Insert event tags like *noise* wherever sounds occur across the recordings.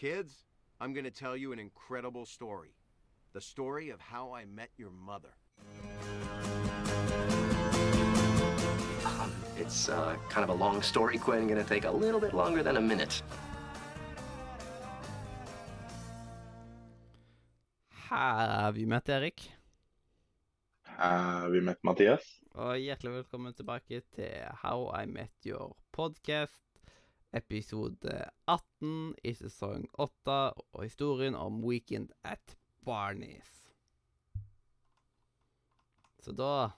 Kids, I'm going to tell you an incredible story. The story of how I met your mother. Um, it's uh, kind of a long story, Quinn. Gonna take a little bit longer than a minute. Har vi møtt Erik? Har vi møtt Mathias? Og hjertelig velkommen tilbake til How I Met Your Podcast, episode 18 i sesong 8, og historien om Weekend at Barneys. Så da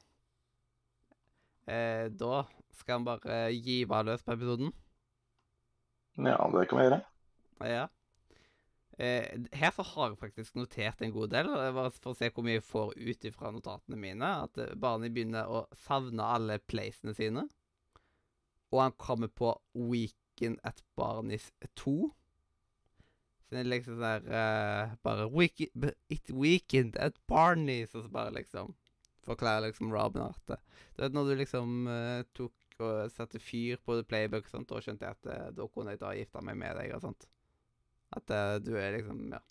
eh, Da skal han bare gyve løs på episoden. Ja, det kan vi gjøre. Ja. Eh, her så har jeg faktisk notert en god del, bare for å se hvor mye jeg får ut fra notatene mine. At Barney begynner å savne alle placene sine. Og han kommer på Weekend at Barneys 2. Så det er liksom sånn der uh, Bare weekend, It weekend at Barneys, og så bare liksom forklarer liksom Robin det- Du vet når du liksom uh, tok og satte fyr på Playbook, og sånt, da skjønte jeg at uh, da kunne jeg da gifte meg med deg og sånt. At uh, du er liksom Ja.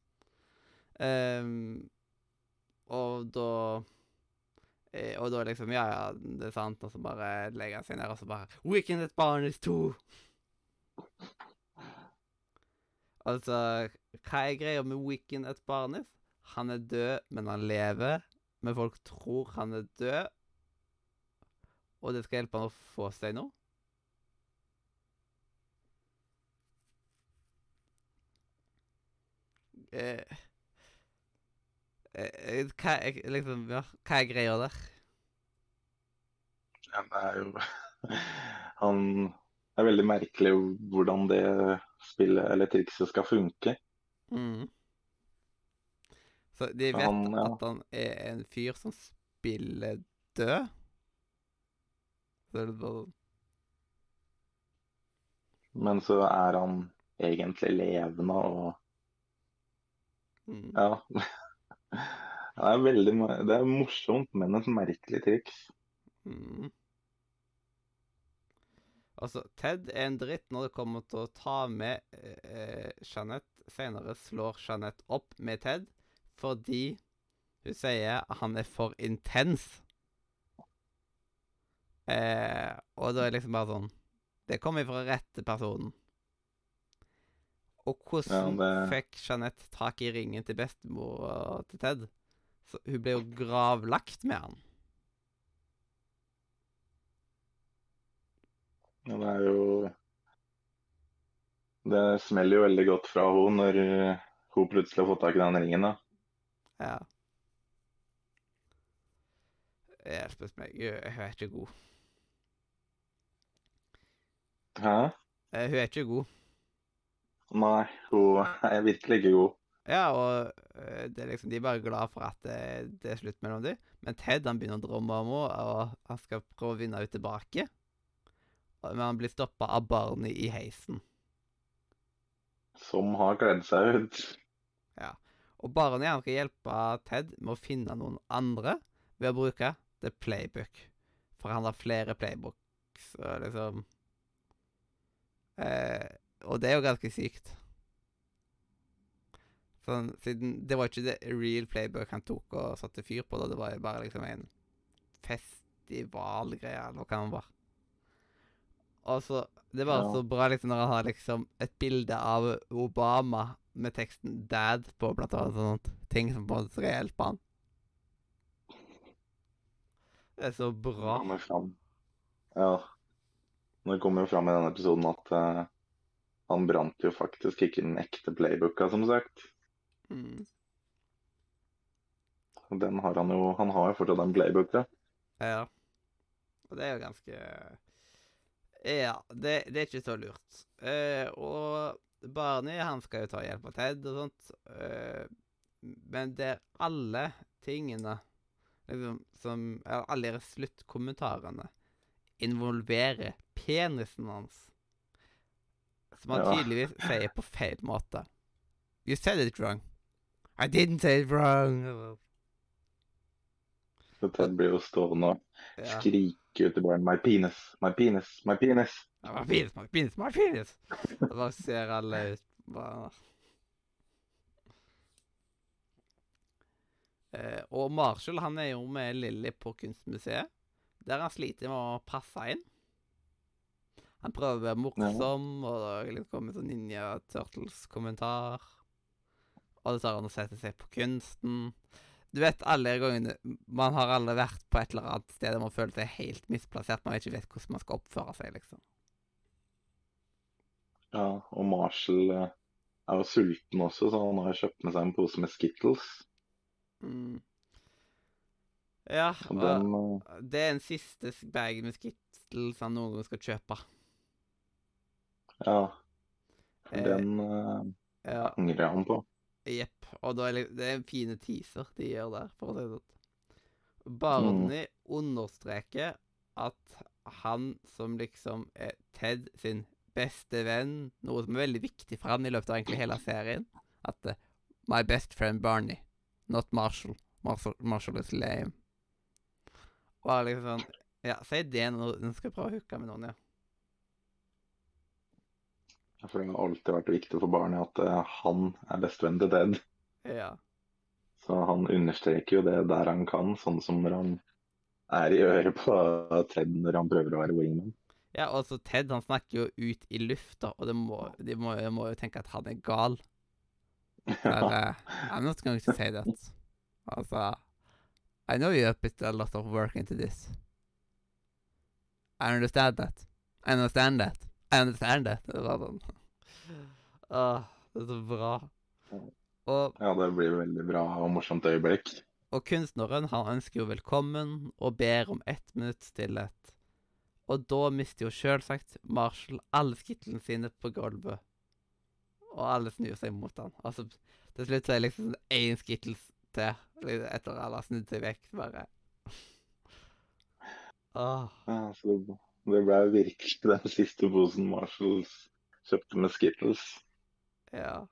Um, og da Og da liksom Ja, ja, det er sant. Og så bare legger han seg ned, og så bare Weekend at Barnis 2! Altså, hva er greia med Weekend et Barnes? Han er død, men han lever. Men folk tror han er død. Og det skal hjelpe han å få seg noe. Eh, eh, hva, er, liksom, ja, hva er greia der? Ja, det er jo *laughs* Han Det er veldig merkelig hvordan det spillet eller trikset skal funke. Mm. Så de vet Han, ja. at han er en fyr som spiller død? Så er det bare Men så er han egentlig levende og mm. Ja. *laughs* Det er veldig Det er morsomt, men et merkelig triks. Mm. Altså, Ted er en dritt når det kommer til å ta med eh, Jeanette. Senere slår Jeanette opp med Ted fordi hun sier han er for intens. Eh, og da er det liksom bare sånn Det kommer fra rette personen. Og hvordan Ja, det- fikk Jeanette tak i ringen til bestemor og til Ted? Så hun ble jo gravlagt med han. Det er jo Det smeller jo veldig godt fra henne når uh, hun plutselig har fått tak i den ringen. da. Ja. Hjelpes meg, hun er ikke god. Hæ? Eh, Hun er ikke god. Nei, hun er virkelig ikke god. Ja, og eh, det liksom, de er bare glad for at det, det er slutt mellom dem. Men Ted han begynner å drømme om henne, og han skal prøve å vinne henne tilbake. Men han blir stoppa av Barney i heisen. Som har kledd seg ut. Ja. Og Barney han skal hjelpe Ted med å finne noen andre ved å bruke The Playbook. For han har flere playbooks, og liksom eh, Og det er jo ganske sykt. Sånn, siden Det var ikke det real playbook han tok og satte fyr på, da. Det var jo bare liksom en festivalgreie, eller hva kan det være. Og så Det var Ja. så bra liksom når han har liksom et bilde av Obama med teksten 'Dad' på, blant annet. Sånt. Ting som på en måte skal hjelpe han. Det er så bra. kommer fram. Ja. Det kommer jo fram i denne episoden at uh, han brant jo faktisk ikke den ekte playbooka, som sagt. Mm. Den har han jo Han har jo fortsatt en playbook, ja. Ja. Og det er jo ganske Ja, det, det er ikke så lurt. Eh, og Barney han skal jo ta hjelp av Ted og sånt. Eh, men det er alle tingene liksom, som eller Alle deres sluttkommentarene involverer penisen hans. Som han Ja. tydeligvis sier på feil måte. You said it wrong. I didn't say it wrong. *laughs* Så Ted blir jo stående og skrike ut i baren 'My penis, my penis, my penis'. Ja, my penis, my penis, my penis. Og da ser alle ut bare... Eh, og Marshall han er jo med Lilly på kunstmuseet, der han sliter med å passe inn. Han prøver å være morsom, og da kommer sånn Ninja Turtles-kommentar. Og så tar han å sette seg på kunsten. Du vet alle gangene Man har alle vært på et eller annet sted og man føler seg helt misplassert. Man ikke vet hvordan man skal oppføre seg, liksom. Ja, og Marshall eh, er jo sulten også, så han har kjøpt med seg en pose med Skittles. Mm. Ja, Og og den eh, det er en siste bag med Skittles han noen gang skal kjøpe. Ja. Eh, den eh, Ja, angrer han på. Jepp. Og da er det, er en fine teaser de gjør der, for å si det sånn. Barney understreker at han som liksom er Ted sin beste venn, noe som er veldig viktig for han i løpet av egentlig hele serien, at uh, My best friend Barney, not Marshall. Marshall, Marshall is lame. Og liksom sånn Ja, si det når du skal prøve å hooke med noen, ja. For det har alltid vært viktig for barnet at eh, han er bestevennen til Ted. Ja. Så han understreker jo det der han kan, sånn som når han er i øret på Ted når han prøver å være wingman. Ja, og så Ted han snakker jo ut i lufta, og det må, de må, må jo tenke at han er gal. Eller, I'm not going to say that. Altså I know you have put a lot of work into this. I understand that. I understand that. I understand that. Det var sånn. Åh, det er så bra. Og, Ja, det blir veldig bra og morsomt øyeblikk. og kunstneren han ønsker jo velkommen og ber om ett minutts stillhet. Og da mister jo selvsagt Marshall alle skittlene sine på gulvet. Og alle snur seg mot han. Altså, til slutt så er det liksom sånn én skittles til liksom, etter alle har snudd seg vekk. Bare Ah. Ja, så det, det ble virkelig den siste posen Marshalls kjøpte med Skittles. Ja.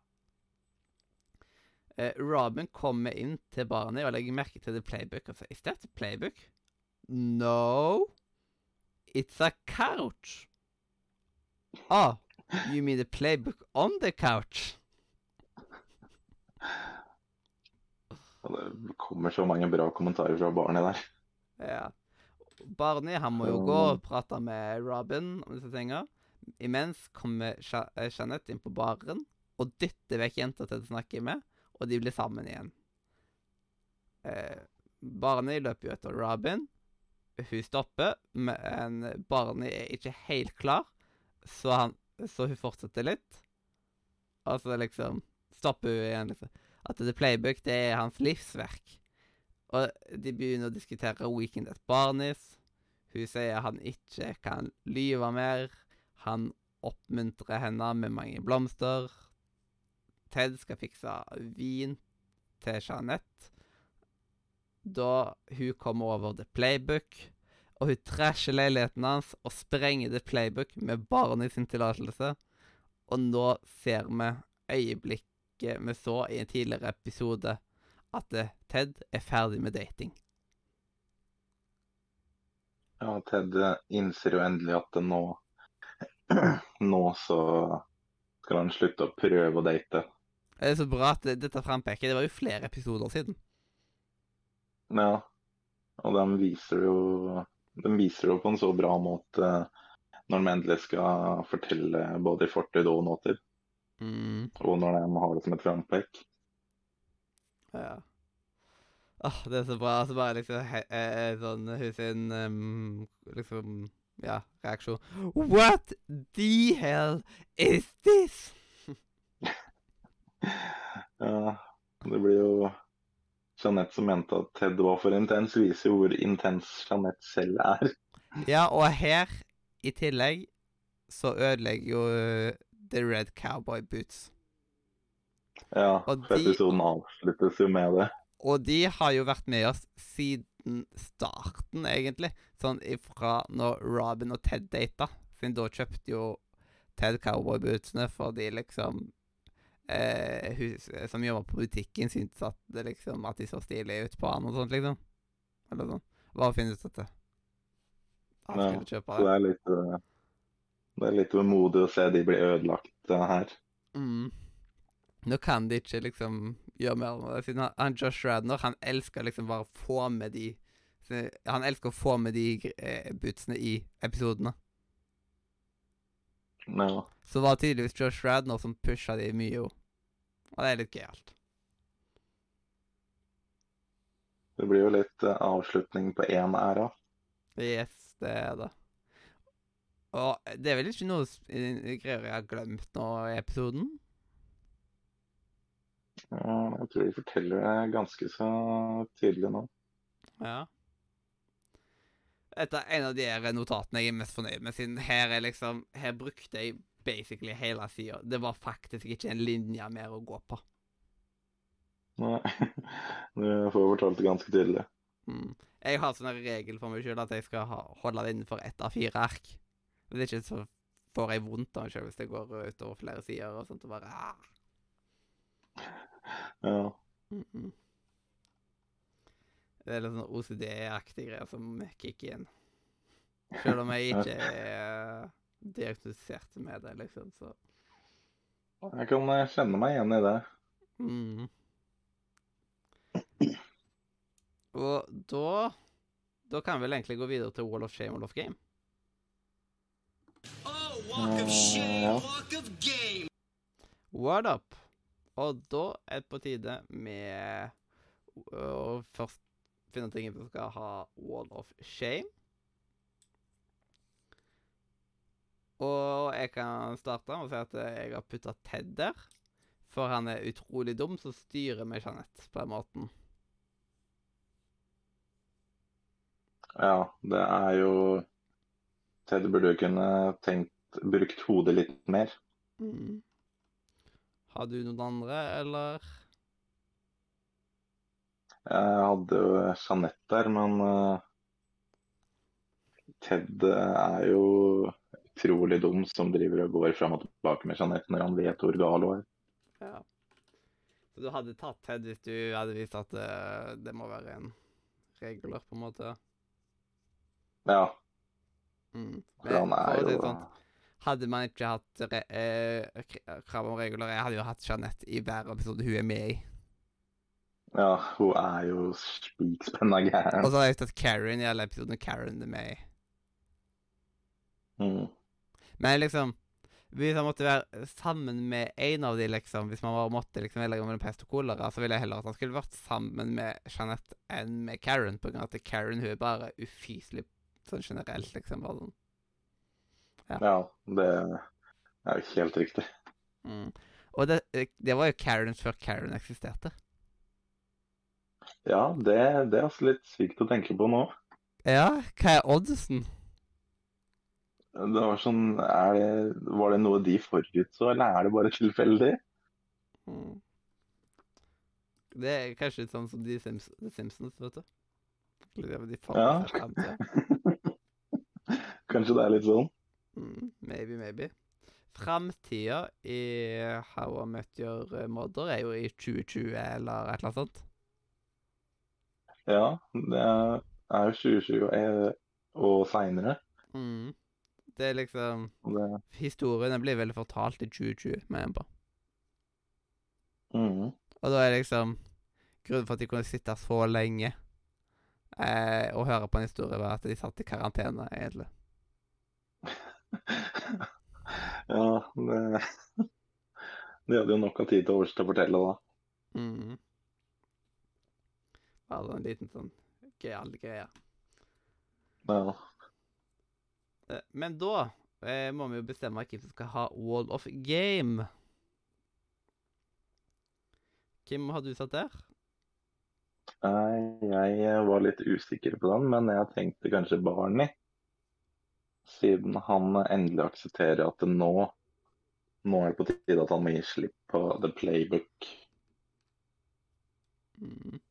Eh, Robin kommer inn til barnet og legger merke til the playbook og sier Is that a playbook? No. It's a couch. Oh, you mean the playbook on the couch? *laughs* Og det kommer så mange bra kommentarer fra barnet der. Ja. Barnet han må jo gå og prate med Robin om disse tinga. Imens kommer eh, Jeanette inn på baren og dytter vekk jenta til å snakke med, og de blir sammen igjen. Eh, Barney løper jo etter Robin. Hun stopper, men Barney er ikke helt klar, så, han, så hun fortsetter litt. Og så liksom stopper hun igjen, liksom. At The Playbook, det er hans livsverk. Og de begynner å diskutere Weekend at Barneys. Hun sier han ikke kan lyve mer. Han oppmuntrer henne med mange blomster. Ted skal fikse vin til Jeanette. Da hun kommer over The Playbook, og hun trasher leiligheten hans og sprenger The Playbook med Barney sin tillatelse. Og nå ser vi øyeblikket vi så i en tidligere episode, at eh, Ted er ferdig med dating. Ja, Ted eh, innser jo endelig at nå Nå så skal han slutte å prøve å date. Det er så bra at dette frampeker. Det var jo flere episoder siden. Ja, og de viser jo De viser jo på en så bra måte når de endelig skal fortelle både i fortid og nåtid, Mm, og når de har det som et frampek. ja. Åh, det er så bra. Altså bare liksom he, eh, sånn hun sin um, liksom Ja, reaksjon. What the hell is this? *laughs* Ja, det blir jo Jeanette som mente at Ted var for intens, viser jo hvor intens Jeanette selv er. *laughs* Ja, og her, i tillegg, så ødelegger jo eh, The Red Cowboy Boots. Ja, for de- episoden avsluttes jo med det. Og de har jo vært med oss siden starten, egentlig. Sånn ifra når Robin og Ted data. Siden da kjøpte jo Ted cowboybootsene fordi liksom eh, Hun som jobba på butikken, syntes at, det liksom, at de så stilige ut på han og sånt, liksom. Eller sånn. Bare finne ut dette. Han Ja, kjøpe Så det det. er litt eh, Det er litt vemodig å se de bli ødelagt eh, her. Mm. Nå kan de ikke liksom gjøre mer med det. Siden han, han Josh Radner han elsker liksom bare å få med de Han elsker å få med de eh, bootsene i episodene. Ja. Så det var tydeligvis Josh Radner som pusha de mye, jo. Og det er litt gøyalt. Det blir jo litt uh, avslutning på én æra. Yes, det er det. Og det er vel ikke noe greier jeg har glemt nå i episoden? Ja, Jeg tror de forteller det ganske så tydelig nå. Ja. Dette er en av de her notatene jeg er mest fornøyd med, siden her er liksom Her brukte jeg basically hele sida. Det var faktisk ikke en linje mer å gå på. Nei, *laughs* Du får fortalt det ganske tydelig. Mm. Jeg har sånn regel for meg sjøl at jeg skal ha, holde det innenfor ett av fire ark. Hvis ikke så får jeg vondt av meg sjøl hvis det går utover flere sider og sånt. og bare ah. *laughs* Ja. Mm -mm. Det er litt sånn OCD-aktige greier som kicker inn. Selv om jeg *laughs* ikke er eh, diagnostisert med det, liksom, så Jeg kan eh, kjenne meg igjen i det. mm. Og da Da kan vi vel egentlig gå videre til Wall of Shame, Wall of Game. Oh, walk of Uh, shame, walk of game. What up? Og da er det på tide med å først finne ting vi skal ha Wall of Shame. Og jeg kan starte med å si at jeg har putta Ted der. For han er utrolig dum, så styrer med Jeanette på den måten. Ja, det er jo Ted burde jo kunne tenkt brukt hodet litt mer. Mm. Har du noen andre, eller? Jeg hadde jo Jeanette der, men eh, Ted eh, er jo utrolig dum som driver og går fram og tilbake med Jeanette når han vet hvor gal hun er. Ja. Så du hadde tatt Ted hvis du hadde visst at eh, det må være en regler, på en måte? Ja, Mm. Men, han er jo sånn, Hadde man ikke hatt eh, krav om regler Jeg hadde jo hatt Jeanette i hver episode hun er med i. Ja, hun er jo spikspenna Og så hadde jeg tatt Karen i alle episodene Karen er med i. Mm. Men liksom Hvis han måtte være sammen med en av de, liksom Hvis man bare måtte liksom velge mellom pest og kolera, så ville jeg heller at han skulle vært sammen med Jeanette enn med Karen, på grunn av at Karen hun er bare ufyselig sånn generelt, liksom. bare sånn. Ja, det er jo helt riktig. Mm. Og det, det var jo Karen før Karen eksisterte. Ja, det, det er altså litt sykt å tenke på nå. Ja, hva er oddsen? Det var sånn, det, var det noe de forutså, eller er det bare tilfeldig? Mm. Det er kanskje litt sånn som de Simps Simpsons, vet du. De Ja. *laughs* Kanskje det er litt sånn? Mm, maybe, maybe. Framtida i How I Met Your Mother er jo i 2020 eller et eller annet sånt. Ja, det er jo 2020 og, seinere. Mm. Det er liksom Det, Historien blir vel fortalt i 2020, mener jeg på. mm. Og da er liksom Grunnen for at de kunne sitte så lenge eh, og høre på en historie, var at de satt i karantene, egentlig. *laughs* ja, det De hadde jo nok av tid til overs til å fortelle da. Mm. Bare en liten sånn gøyal greie. Ja. Eh, Men da eh, må vi jo bestemme hvem som skal ha Wall of Game. Hvem har du satt der? Jeg var litt usikker på den, men jeg tenkte kanskje Barney. Siden han endelig aksepterer at det nå Nå er det på tide at han må gi slipp på The Playbook. Mm.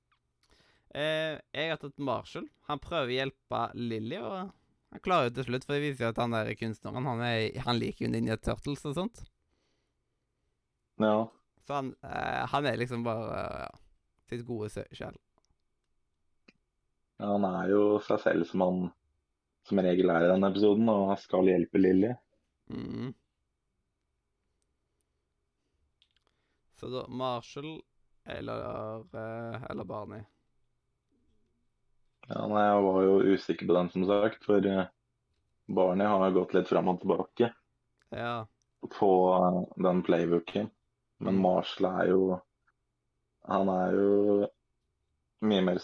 Eh, jeg har tatt Marshall. Han prøver å hjelpe Lilly, og han klarer jo til slutt, for det viser jo at han der kunstneren han, er, han liker jo Ninja Turtles og sånt. Ja, Så han, eh, han er liksom bare ja, sitt gode sjel. Ja, han er jo seg selv som han som regel er i denne episoden, og skal hjelpe Lilly. Mm. Så da Marshall Eller, eh, eller Barney. Ja, nei, jeg var jo usikker på den, som sagt. For eh, Barney har gått litt fram og tilbake Ja. på eh, den playbooken. Men Mm. Marshall er jo Han er jo mye mer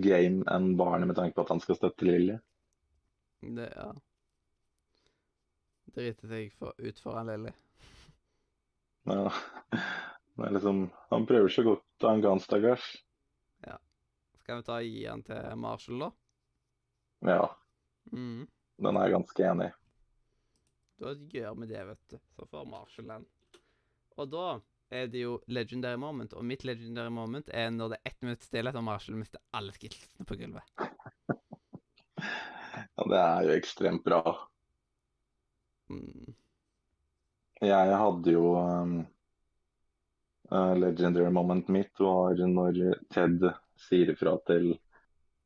game enn Barnet med tanke på at han skal støtte Lilly. Det, ja. Driter jeg for, ut foran Lilly. Ja. *laughs* Er liksom Han prøver så godt han kan, stakkars. Skal vi ta og gi han til Marshall, da? Ja, Mm. den er jeg ganske enig i. Da gjør vi det, vet du. Så får Marshall den. Og da er det jo legendary moment, og mitt legendary moment er når det er ett minutt stillhet og Marshall mister alle skillsene på gulvet. *laughs* Ja, det er jo ekstremt bra. Mm. Jeg hadde jo um, uh, Legendary moment mitt var når Ted sier ifra til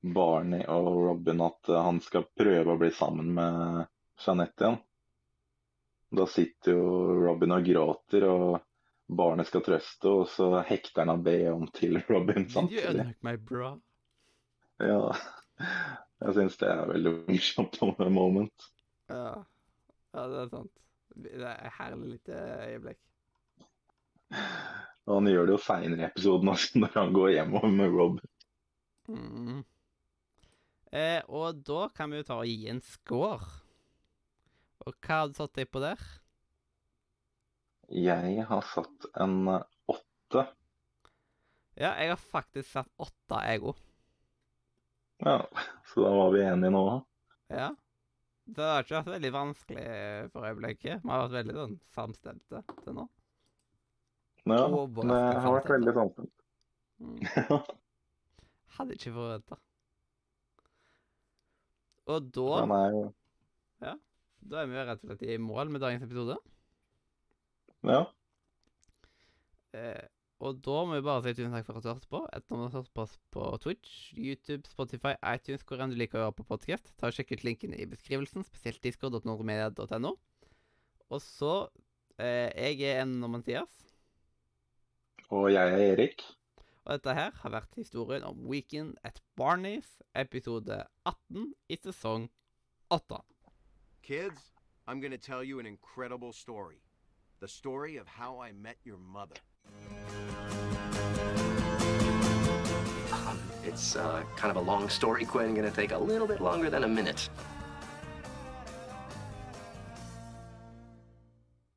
Barney og Robin at uh, han skal prøve å bli sammen med Jeanette igjen. Da sitter jo Robin og gråter, og barnet skal trøste, og så hekter han av BH om til Robin samtidig. Meg? Ja, jeg syns det er veldig morsomt moment. Ja. ja, det er sant. Det er et herlig lite øyeblikk. Og han gjør det jo seinere i episoden også, *laughs* når han går hjemover med Rob. Mm. Eh, og da kan vi jo ta og gi en score. Og hva har du satt deg på der? Jeg har satt en uh, åtte. Ja, jeg har faktisk satt åtte, jeg òg. Ja, *laughs* så da var vi enige nå. da. Ja. Det har ikke vært veldig vanskelig for øyeblikket. Vi har vært veldig sånn samstemte til nå. Ja, Vi det har vært veldig samstemt. Mm. *laughs* Hadde ikke forventa. Og da ja, er Ja, Da er vi jo rett og slett i mål med dagens episode. Ja. Eh, og da må vi bare si tusen takk for at du hørte på. Etter at du har hørt på oss på Twitch, YouTube, Spotify, iTunes, hvor enn du liker å høre på podkast. Ta og Sjekk ut linkene i beskrivelsen, spesielt discord.nordmedia.no. Og så eh, Jeg er en av Mathias, Og jeg er Erik. og dette her har vært historien om Weekend at Barneys, episode 18 i sesong 8. Kids, I'm gonna tell you an incredible story. The story of how I met your mother. Um, it's uh, kind of a long story, Quinn. Gonna take a little bit longer than a minute.